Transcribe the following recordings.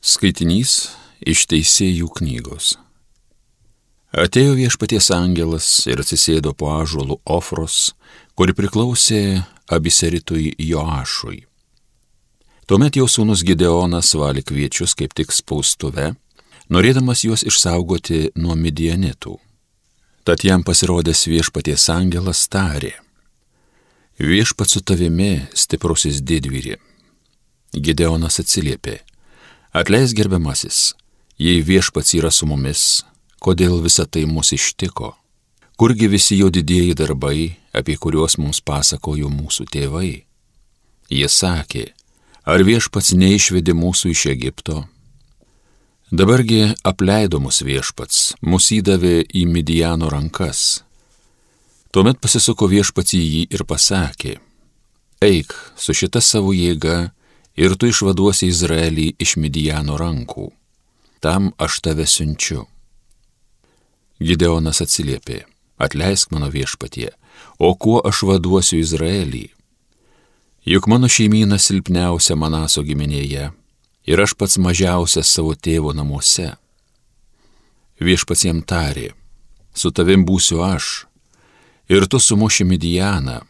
Skaitinys iš Teisėjų knygos. Atėjo viešpaties angelas ir atsisėdo po ažuolų Ofros, kuri priklausė abiseritui Joašui. Tuomet jo sūnus Gideonas valė kviečius kaip tik spaustuve, norėdamas juos išsaugoti nuo midianitų. Tad jam pasirodęs viešpaties angelas tarė. Viešpat su tavimi stiprusis didvyri. Gideonas atsiliepė. Atleis gerbiamasis, jei viešpats yra su mumis, kodėl visa tai mus ištiko? Kurgi visi jo didieji darbai, apie kuriuos mums pasakojo mūsų tėvai? Jie sakė, ar viešpats neišvedė mūsų iš Egipto? Dabargi apleido mus viešpats, mus įdavė į Midijano rankas. Tuomet pasisuko viešpats į jį ir pasakė, eik su šita savo jėga ir tu išvaduosi Izraelį iš Midijano rankų. Tam aš tave siunčiu. Gideonas atsiliepė, atleisk mano viešpatie, o kuo aš vaduosiu Izraelį? Juk mano šeimyna silpniausia Manaso giminėje ir aš pats mažiausias savo tėvo namuose. Viešpats jam tarė, su tavim būsiu aš, ir tu sumuši Midijaną,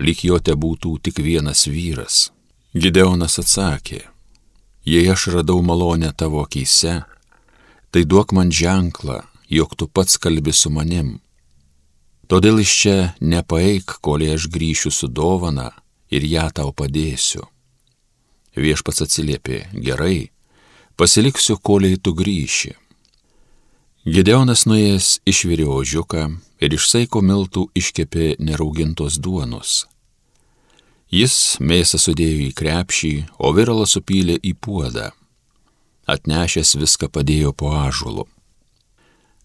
lyg jo te būtų tik vienas vyras. Gideonas atsakė, jei aš radau malonę tavo akise, tai duok man ženklą, jog tu pats kalbi su manim. Todėl iš čia nepaeik, kol aš grįšiu su dovana ir ją tau padėsiu. Viešpats atsiliepė, gerai, pasiliksiu, kol tu grįši. Gideonas nuėjęs išvirė ožiuką ir iš saiko miltų iškepė neraugintos duonos Jis mėsą sudėjo į krepšį, o viralą supylė į puodą. Atnešęs viską padėjo po ažulu.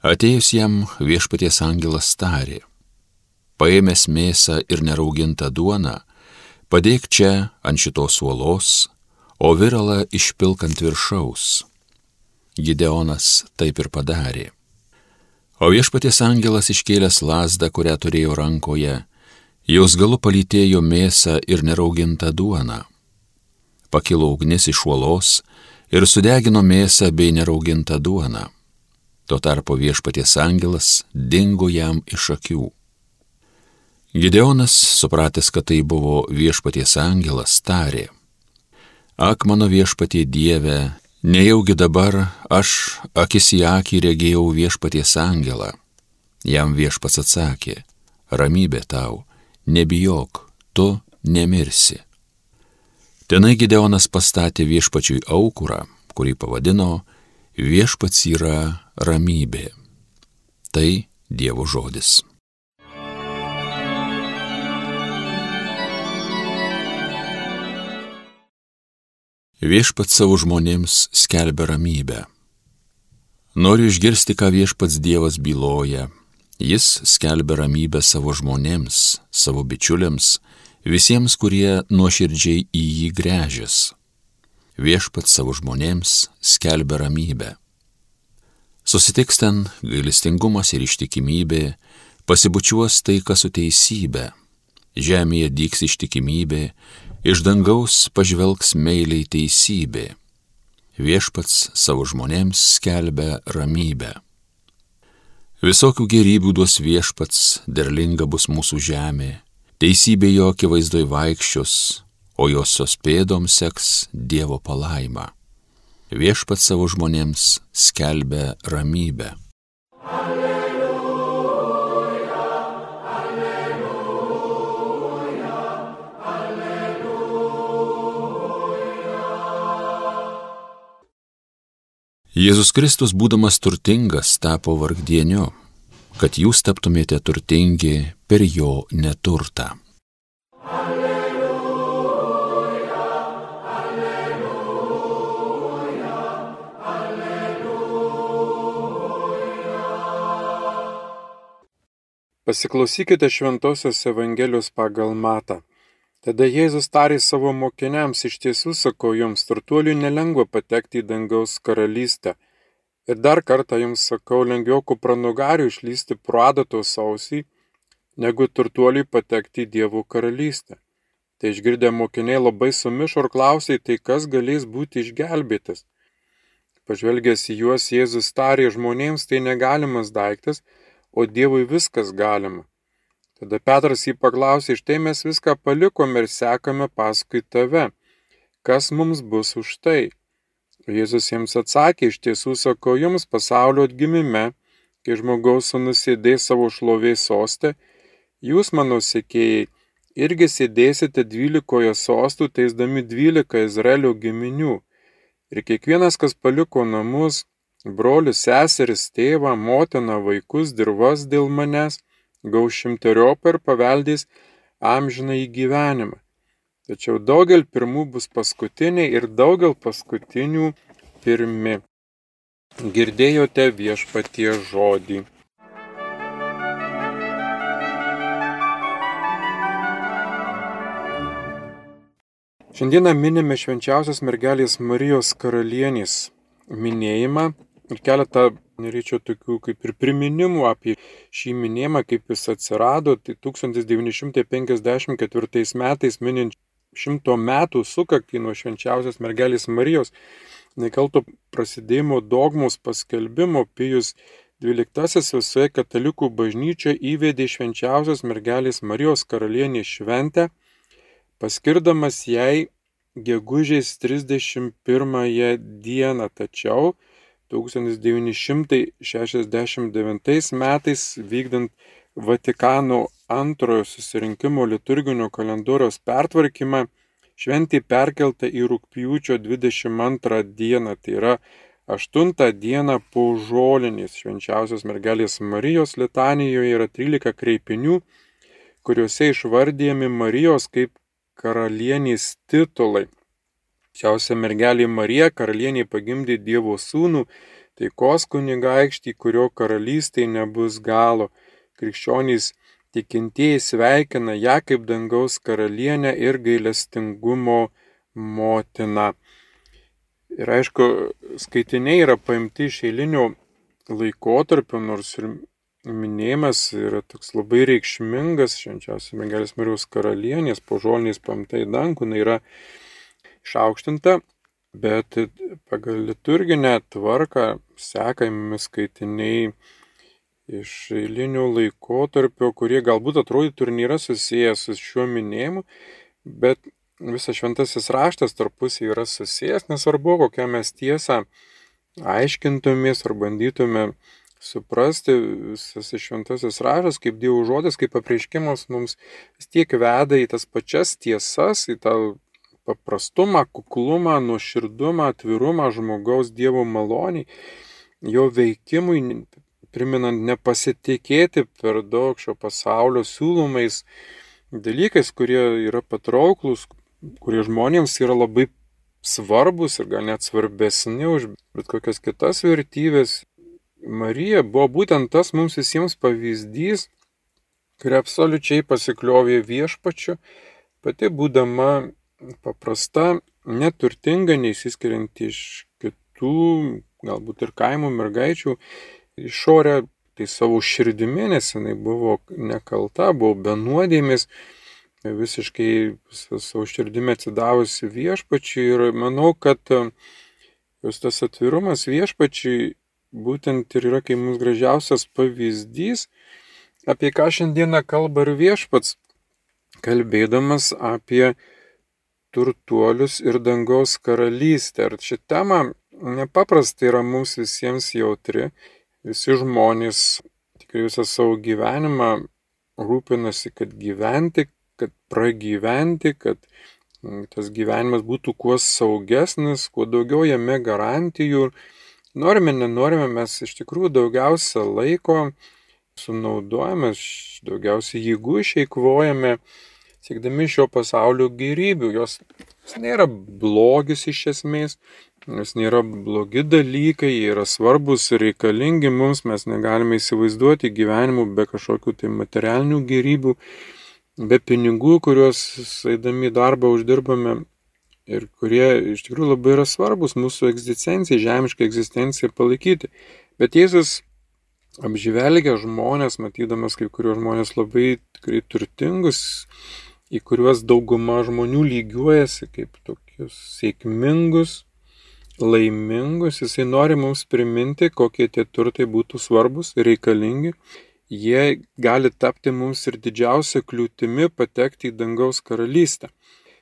Atėjus jam viešpaties angelas tarė, paėmęs mėsą ir neraugintą duoną, padėk čia ant šitos uolos, o viralą išpilkant viršaus. Gideonas taip ir padarė. O viešpaties angelas iškėlęs lasdą, kurią turėjo rankoje, Jos galu palytėjo mėsą ir neraugintą duoną. Pakilo ugnis iš uolos ir sudegino mėsą bei neraugintą duoną. Tuo tarpu viešpaties angelas dingo jam iš akių. Gideonas, supratęs, kad tai buvo viešpaties angelas, tarė, Ak mano viešpatie Dieve, nejaugi dabar aš akis į akį regėjau viešpaties angelą. Jam viešpats atsakė, ramybė tau, nebijok, tu nemirsi. Tenai Gideonas pastatė viešpačiui aukurą, kurį pavadino viešpats yra ramybė. Tai Dievo žodis. Viešpats savo žmonėms skelbia ramybę. Noriu išgirsti, ką viešpats Dievas byloja, Jis skelbia ramybę savo žmonėms, savo bičiuliams, visiems, kurie nuoširdžiai į jį grežės. Viešpat savo žmonėms skelbia ramybę. Susitiks ten gailestingumas ir ištikimybė, pasibučiuos taika su teisybė, žemėje dyks ištikimybė, iš dangaus pažvelgs meiliai teisybė. Viešpats savo žmonėms skelbia ramybę. Visokių gerybių duos viešpats, derlinga bus mūsų žemė, teisybė jo akivaizdoj vaikščios, o josios pėdom seks Dievo palaima. Viešpats savo žmonėms skelbia ramybę. Alleluja, Jėzus Kristus, būdamas turtingas, tapo vargdieniu kad jūs taptumėte turtingi per jo neturtą. Alleluja, alleluja, alleluja. Pasiklausykite Šventojios Evangelijos pagal Matą. Tada Jėzus tarė savo mokiniams, iš tiesų sakau jums, turtuoliui nelengva patekti į dangaus karalystę. Ir dar kartą jums sakau, lengviau kupranugariu išlysti pro adatos ausį, negu turtuoliui patekti į Dievo karalystę. Tai išgirdę mokiniai labai sumišo ir klausė, tai kas galės būti išgelbėtas. Pažvelgęs į juos Jėzus tarė žmonėms tai negalimas daiktas, o Dievui viskas galima. Tada Petras jį paklausė, štai mes viską palikome ir sekame paskui tave. Kas mums bus už tai? Jėzus jiems atsakė, iš tiesų sakau jums pasaulio atgimime, kai žmogaus sunus sėdės savo šlovės sostę, jūs, mano sekėjai, irgi sėdėsite dvylikoje sostų, teisdami dvylika Izraelio giminių. Ir kiekvienas, kas paliko namus, brolius, seseris, tėvą, motiną, vaikus, dirvas dėl manęs, gaus šimteriopą ir paveldys amžiną į gyvenimą. Tačiau daugel pirmų bus paskutiniai ir daugel paskutinių pirmi. Girdėjote viešpatie žodį. Šiandieną minime švenčiausios mergelės Marijos karalienės minėjimą ir keletą norėčiau tokių kaip ir priminimų apie šį minėjimą, kaip jis atsirado. Tai 1954 metais minint šimto metų sukakį nuo švenčiausios mergelės Marijos nekalto prasidėjimo dogmos paskelbimo Pijus XII visoje katalikų bažnyčioje įvedė švenčiausios mergelės Marijos karalienės šventę paskirdamas jai gegužės 31 dieną, tačiau 1969 metais vykdant Vatikano antrojo susirinkimo liturginio kalendoriaus pertvarkymą, šventė perkelta į rūpjūčio 22 dieną, tai yra 8 dieną po žolinės švenčiausios mergelės Marijos litanijoje yra 13 kreipinių, kuriuose išvardyjami Marijos kaip karalienės titulai. Šiausia mergelė Marija karalienė pagimdė Dievo sūnų, taikos kunigaikštį, kurio karalystėje nebus galo. Krikščionys tikintieji sveikina ją kaip dangaus karalienę ir gailestingumo motiną. Ir aišku, skaitiniai yra paimti iš eilinio laikotarpio, nors ir minėjimas yra toks labai reikšmingas, švenčiausios Mergelės Marijos karalienės, požoliniais pamtai dangų, jinai yra išaukštinta, bet pagal liturginę tvarką sekami skaitiniai iš eilinių laikotarpio, kurie galbūt atrodytų ir nėra susijęs su šiuo minėjimu, bet visas šventasis raštas tarpusai yra susijęs, nesvarbu, kokią mes tiesą aiškintumės ar bandytume suprasti visas šventasis raštas kaip Dievo žodis, kaip apreiškimas mums vis tiek veda į tas pačias tiesas, į tą paprastumą, kuklumą, nuoširdumą, atvirumą žmogaus Dievo maloniai, jo veikimui, priminant nepasitikėti per daug šio pasaulio siūlomais dalykais, kurie yra patrauklus, kurie žmonėms yra labai svarbus ir gal net svarbesni už bet kokias kitas vertybės. Marija buvo būtent tas mums visiems pavyzdys, kuri absoliučiai pasikliovė viešpačiu, pati būdama paprasta, neturtinga, neįsiskirianti iš kitų, galbūt ir kaimo mergaičių, išorė tai savo širdimi, nes jinai buvo nekalta, buvo benuodėmis, visiškai savo širdimi atsidavusi viešpačiui. Ir manau, kad jos tas atvirumas viešpačiui būtent ir yra kaip mums gražiausias pavyzdys, apie ką šiandieną kalba ir viešpats, kalbėdamas apie turtuolius ir dangaus karalystę. Ir ši tema nepaprastai yra mums visiems jautri. Visi žmonės tikrai visą savo gyvenimą rūpinasi, kad gyventi, kad pragyventi, kad tas gyvenimas būtų kuo saugesnis, kuo daugiau jame garantijų Norime, nenorime, mes iš tikrųjų daugiausia laiko sunaudojame, daugiausia jėgų išeikvojame, siekdami šio pasaulio gyrybių. Jos nėra blogis iš esmės, jos nėra blogi dalykai, jie yra svarbus ir reikalingi mums, mes negalime įsivaizduoti gyvenimų be kažkokių tai materialinių gyrybių, be pinigų, kuriuos eidami darbą uždirbame, ir kurie iš tikrųjų labai yra svarbus mūsų egzistencijai, žemiškai egzistencijai palaikyti. Bet Jėzus apžvelgia žmonės, matydamas kai kuriuos žmonės labai tikrai turtingus, į kuriuos dauguma žmonių lygiuojasi kaip tokius sėkmingus, laimingus, jisai nori mums priminti, kokie tie turtai būtų svarbus ir reikalingi. Jie gali tapti mums ir didžiausia kliūtimi patekti į dangaus karalystę.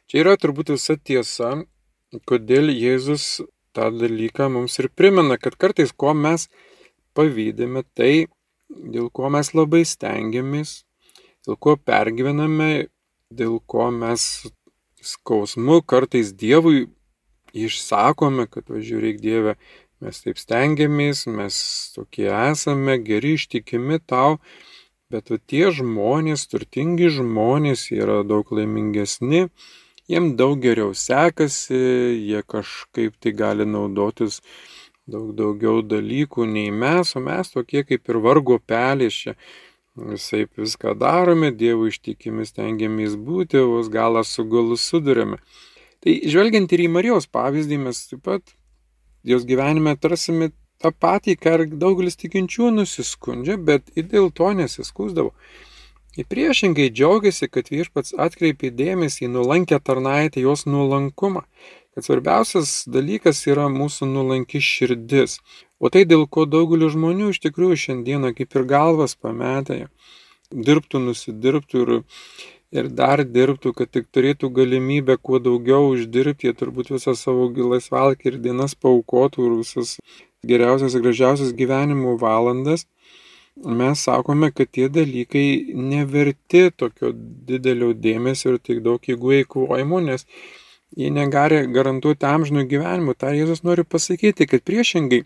Čia yra turbūt visa tiesa, kodėl Jėzus tą dalyką mums ir primena, kad kartais ko mes pavydėme, tai dėl ko mes labai stengiamės, dėl ko pergyvename, dėl ko mes skausmu kartais Dievui išsakome, kad važiuok Dieve, mes taip stengiamės, mes tokie esame, geri ištikimi tau, bet va, tie žmonės, turtingi žmonės yra daug laimingesni, jiem daug geriau sekasi, jie kažkaip tai gali naudotis daug daugiau dalykų nei mes, o mes tokie kaip ir vargo pelės čia. Visai viską darome, Dievo ištikimi stengiamės būti, vos galą su galu sudurėme. Tai žvelgiant ir į Marijos pavyzdį, mes taip pat jos gyvenime atrasime tą patį, ką ir daugelis tikinčių nusiskundžia, bet ir dėl to nesiskūsdavo. Į priešingai džiaugiasi, kad viešpats atkreipė dėmesį į nulankę tarnaitę jos nuolankumą, kad svarbiausias dalykas yra mūsų nulanki širdis, o tai dėl ko daugelis žmonių iš tikrųjų šiandieną kaip ir galvas pametė, dirbtų, nusidirbtų ir ir dar dirbtų, kad tik turėtų galimybę kuo daugiau uždirbti, jie turbūt visą savo laisvalkį ir dienas paukotų ir visas geriausias ir gražiausias gyvenimo valandas, mes sakome, kad tie dalykai neverti tokio didelio dėmesio ir tik daug jėgų eikvojimo, nes jie negali garantuoti amžino gyvenimo. Ta Jėzus nori pasakyti, kad priešingai,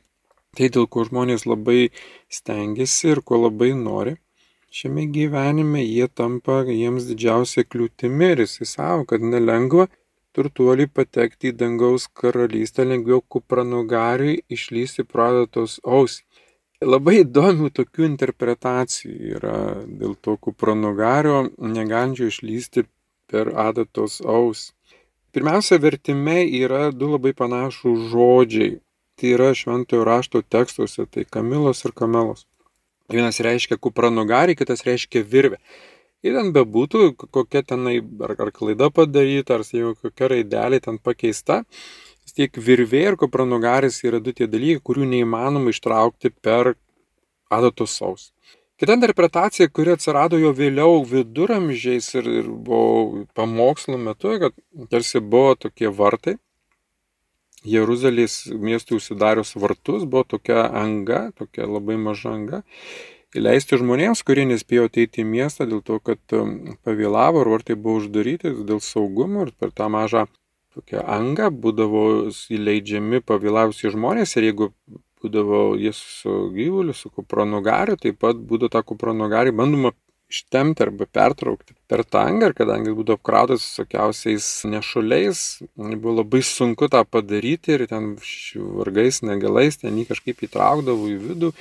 tai dėl ko žmonės labai stengiasi ir ko labai nori, šiame gyvenime jie tampa jiems didžiausia kliūtimi ir jisai savo, kad nelengva turtuoliai patekti į dangaus karalystę, lengviau kupranugariui išlysti pradatos ausį. Labai įdomių tokių interpretacijų yra dėl to kupranugario negalinčio išlysti per adatos ausį. Pirmiausia, vertime yra du labai panašus žodžiai. Tai yra šventojo rašto tekstuose, tai Kamilos ir Kamelos. Vienas reiškia kupranugarį, kitas reiškia virvę. Ir ten bebūtų, kokia tenai ar, ar klaida padaryta, ar jau kokia raidelė ten pakeista, vis tiek virvė ir kupranugaris yra du tie dalykai, kurių neįmanoma ištraukti per adatos saus. Kita interpretacija, kuri atsirado jo vėliau viduramžiais ir, ir buvo pamokslo metu, kad tarsi buvo tokie vartai, Jeruzalės miestui užsidarius vartus buvo tokia anga, tokia labai maža anga. Įleisti žmonėms, kurie nespėjo ateiti į miestą dėl to, kad um, pavėlavo ir vartai buvo uždaryti dėl saugumo ir per tą mažą tokią angą būdavo įleidžiami pavėlavusi žmonės ir jeigu būdavo jis su gyvuliu, su kupranugariu, taip pat būdavo tą kupranugarį bandoma ištemti arba pertraukti per tangą ir kadangi jis būdavo apkrautas visokiausiais nešuliais, buvo labai sunku tą padaryti ir ten vargais, negalais ten jį kažkaip įtraukdavo į vidų.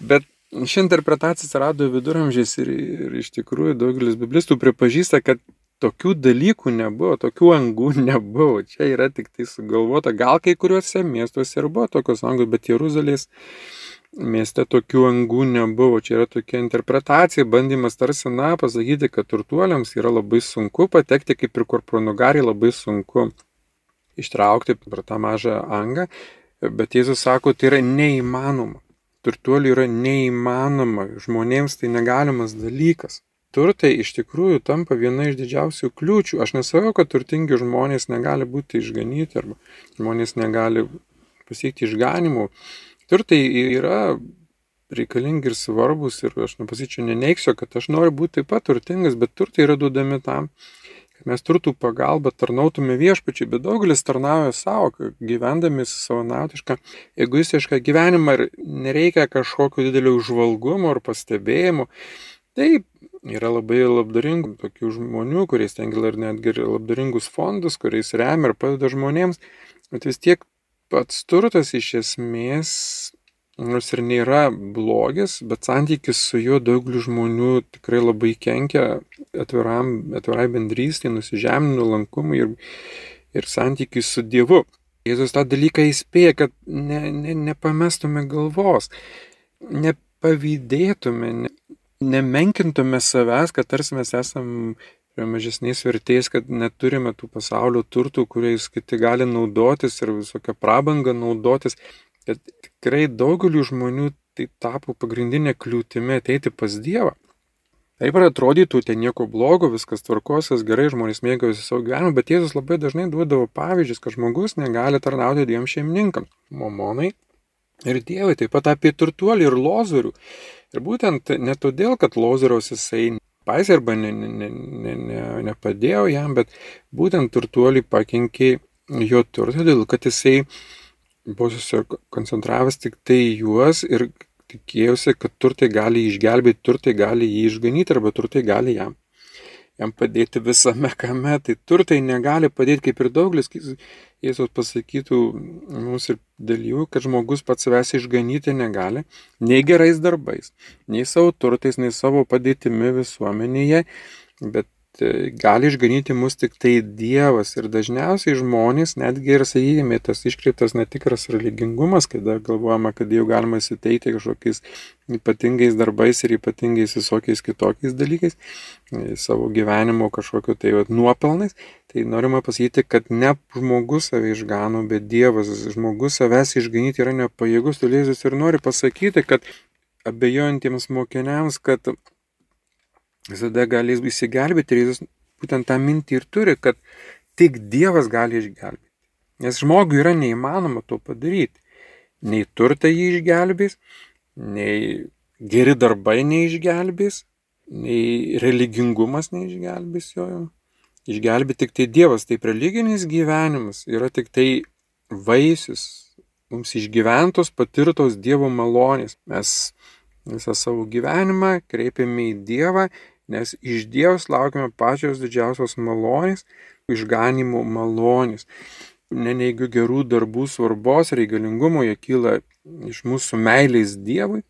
Bet ši interpretacija atsirado viduramžiais ir, ir iš tikrųjų daugelis biblistų pripažįsta, kad tokių dalykų nebuvo, tokių angų nebuvo. Čia yra tik tai sugalvota. Gal kai kuriuose miestuose ir buvo tokios angos, bet Jeruzalės mieste tokių angų nebuvo. Čia yra tokia interpretacija, bandymas tarsi, na, pasakyti, kad turtuoliams yra labai sunku patekti, kaip ir kur pronugarį labai sunku ištraukti per tą mažą angą, bet Jėzus sako, tai yra neįmanoma. Turtuolių yra neįmanoma, žmonėms tai negalimas dalykas. Turtai iš tikrųjų tampa viena iš didžiausių kliūčių. Aš nesakau, kad turtingi žmonės negali būti išganyti arba žmonės negali pasiekti išganimų, Turtai yra reikalingi ir svarbus ir aš nepasičiau neneiksiu, kad aš noriu būti taip pat turtingas, bet turtai yra duodami tam, kad mes turtų pagalbą tarnautume viešpačiai, bet daugelis tarnauja savo, gyvendami savanautišką, egoistišką gyvenimą ir nereikia kažkokio didelio užvalgumo ar pastebėjimo. Taip, yra labai labdaringų tokių žmonių, kuriais tengia ir netgi labdaringus fondus, kuriais remia ir padeda žmonėms, bet vis tiek pats turtas iš esmės, nors ir nėra blogis, bet santykis su juo daugeliu žmonių tikrai labai kenkia atviram, atvirai bendrystė, nusižeminimu, lankumui ir, ir santykiui su Dievu. Jėzus tą dalyką įspėja, kad ne, ne, nepamestume galvos, nepavydėtume, ne, nemenkintume savęs, kad tarsi mes esam prie mažesnės vertės, kad neturime tų pasaulio turtų, kuriais kiti gali naudotis ir visokią prabangą naudotis. Bet tikrai daugeliu žmonių tai tapo pagrindinė kliūtimi ateiti pas Dievą. Taip ir atrodytų, ten nieko blogo, viskas tvarkosios, gerai, žmonės mėgavosi savo gyvenimą, bet Jėzus labai dažnai duodavo pavyzdžius, kad žmogus negali tarnauti dviem šeimininkams - momonai ir Dievui, taip pat apie turtuolį ir lozorių. Ir būtent ne todėl, kad lozoriaus jisai paisė arba ne, ne, ne, ne, ne, nepadėjo jam, bet būtent turtuolį pakenkė jo turtą, todėl kad jisai buvo susikoncentravęs tik tai juos ir tikėjosi, kad turtai gali išgelbėti, turtai gali jį išganyti arba turtai gali jam, jam padėti visame kame. Tai turtai negali padėti, kaip ir daugelis Jėzus pasakytų mums ir dėl jų, kad žmogus pats savęs išganyti negali, nei gerais darbais, nei savo turtais, nei savo padėtimi visuomenėje, bet gali išganyti mus tik tai Dievas. Ir dažniausiai žmonės, netgi ir, sakykime, tas iškreiptas netikras religingumas, kada galvojama, kad jau galima įsiteikti kažkokiais ypatingais darbais ir ypatingais visokiais kitokiais dalykais, e, savo gyvenimo kažkokiu tai vat, nuopelnais, tai norima pasakyti, kad ne žmogus save išgano, bet Dievas. Žmogus savęs išganyti yra nepajėgus, todėl Jėzus ir nori pasakyti, kad abejojantiems mokiniams, kad visada gali įsigelbėti ir Jėzus būtent tą mintį ir turi, kad tik Dievas gali išgelbėti. Nes žmogui yra neįmanoma to padaryti. Nei turtai jį išgelbės, nei geri darbai neišgelbės, nei religingumas neišgelbės jo. Išgelbė tik tai Dievas. Taip religinis gyvenimas yra tik tai vaisius mums išgyventos patirtos Dievo malonės. Mes visą savo gyvenimą kreipiame į Dievą nes iš Dievos laukiame pačios didžiausios malonės, išganimo malonės. Neneigiu gerų darbų svarbos, reikalingumo, jie kyla iš mūsų meilės Dievui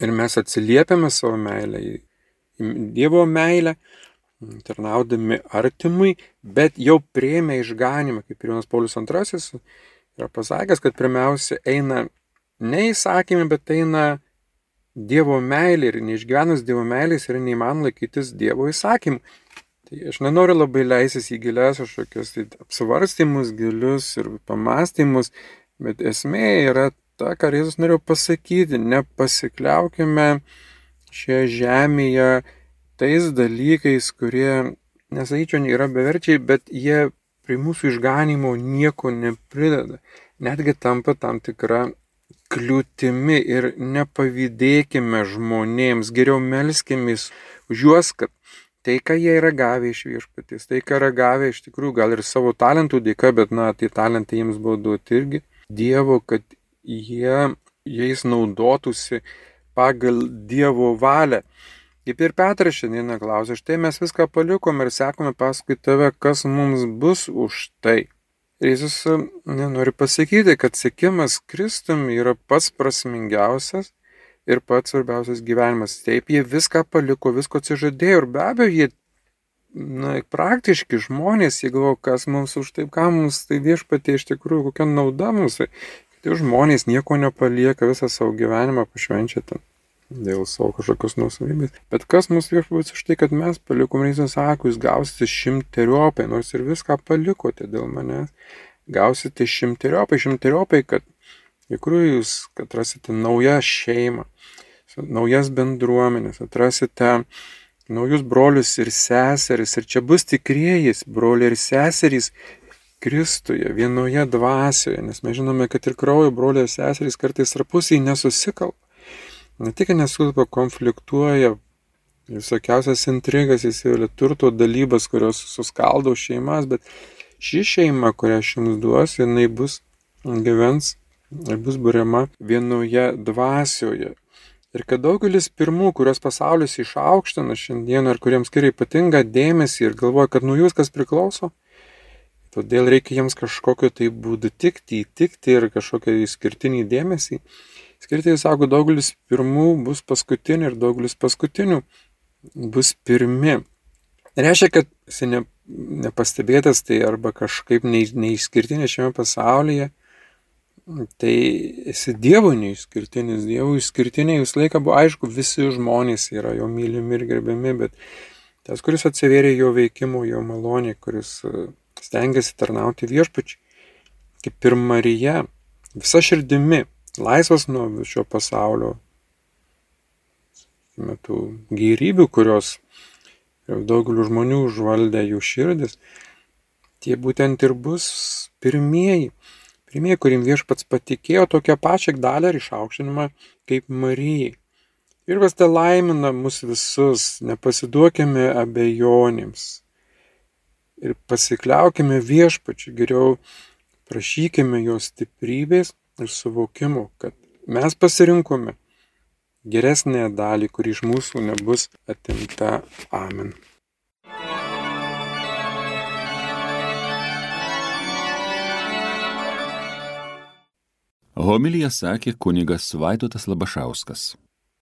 ir mes atsiliepiame savo meilę į Dievo meilę, tarnaudami artimui, bet jau prieimė išganimą, kaip ir Jonas Paulius II yra pasakęs, kad pirmiausia eina ne įsakymai, bet eina Dievo meilė ir neišgyvenus Dievo meilės yra neįmanoma laikytis Dievo įsakymų. Tai aš nenoriu labai leistis į gilias kažkokius tai apsvarstymus, gilius ir pamastymus, bet esmė yra ta, ką Jėzus norėjo pasakyti, nepasikliaukime šioje žemėje tais dalykais, kurie, nesakyčiau, yra beverčiai, bet jie prie mūsų išganimo nieko neprideda. Netgi tampa tam tikra kliūtimi ir nepavydėkime žmonėms, geriau melskimės už juos, kad tai, ką jie yra gavę iš viešpatys, tai, ką yra gavę iš tikrųjų gal ir savo talentų dėka, bet, na, tai talentai jiems buvo duoti irgi Dievo, kad jie jais naudotųsi pagal Dievo valią. Kaip ir Petras šiandieną klausė, štai mes viską palikom ir sekome paskui tave, kas mums bus už tai. Jėzus nenori pasakyti, kad sėkimas Kristum yra pats prasmingiausias ir pats svarbiausias gyvenimas. Taip, jie viską paliko, visko atsižadėjo ir be abejo, jie na, praktiški žmonės, jie galvo, kas mums už taip, ką mums tai viešpatie iš tikrųjų, kokia nauda mums. Kiti žmonės nieko nepalieka, visą savo gyvenimą pašvenčia ten dėl savo kažkokios nusavybės. Bet kas mus viešpats už tai, kad mes palikom, Jėzus sako, jūs gausite šimteriopai, nors ir viską palikote dėl manęs, gausite šimteriopai, šimteriopai, kad tikrųjų jūs atrasite naują šeimą, naujas bendruomenės, atrasite naujus brolius ir seseris, ir čia bus tikrieji broliai ir seserys Kristuje, vienoje dvasioje, nes mes žinome, kad ir kraujo broliai ir seserys kartais tarpusiai nesusikalba ne tik nesukalba, konfliktuoja, visokiausias intrigas įsivelia turto dalybas, kurios suskaldo šeimas, bet ši šeima, kurią aš jums duosiu, jinai bus gyvens ir bus būriama vienoje dvasioje. Ir kad daugelis pirmų, kurios pasaulis išaukština šiandieną ir kuriems skiria ypatingą dėmesį ir galvoja, kad nuo jūs kas priklauso, todėl reikia jiems kažkokio tai būdų tikti, įtikti ir kažkokio išskirtinį dėmesį, Skirtai sako, daugelis pirmų bus paskutinių ir daugelis paskutinių bus pirmi. Reiškia, kad esi ne, nepastebėtas tai arba kažkaip ne, neišskirtinis šiame pasaulyje, tai esi Dievo neišskirtinis, Dievo išskirtiniai visą laiką buvo aišku, visi žmonės yra jo mylimi ir gerbiami, bet Tas, kuris atsivėrė jo veikimo, jo malonė, kuris stengiasi tarnauti viešpačiai, kaip ir Marija, visa širdimi, laisvas nuo šio pasaulio, metų gyrybių, kurios daugeliu žmonių užvaldė jų širdis, tie būtent ir bus pirmieji, pirmieji, kurim viešpats patikėjo tokią pačią dalę ir išaukštinimą kaip Marijai. Ir vas te laimina mus visus, nepasiduokime abejonėms. Ir pasikliaukime viešpačiu, geriau prašykime jo stiprybės ir suvokimo, kad mes pasirinkome geresnę dalį, kuri iš mūsų nebus atimta. Amen. Homilija sakė kunigas Vaidotas Labašauskas.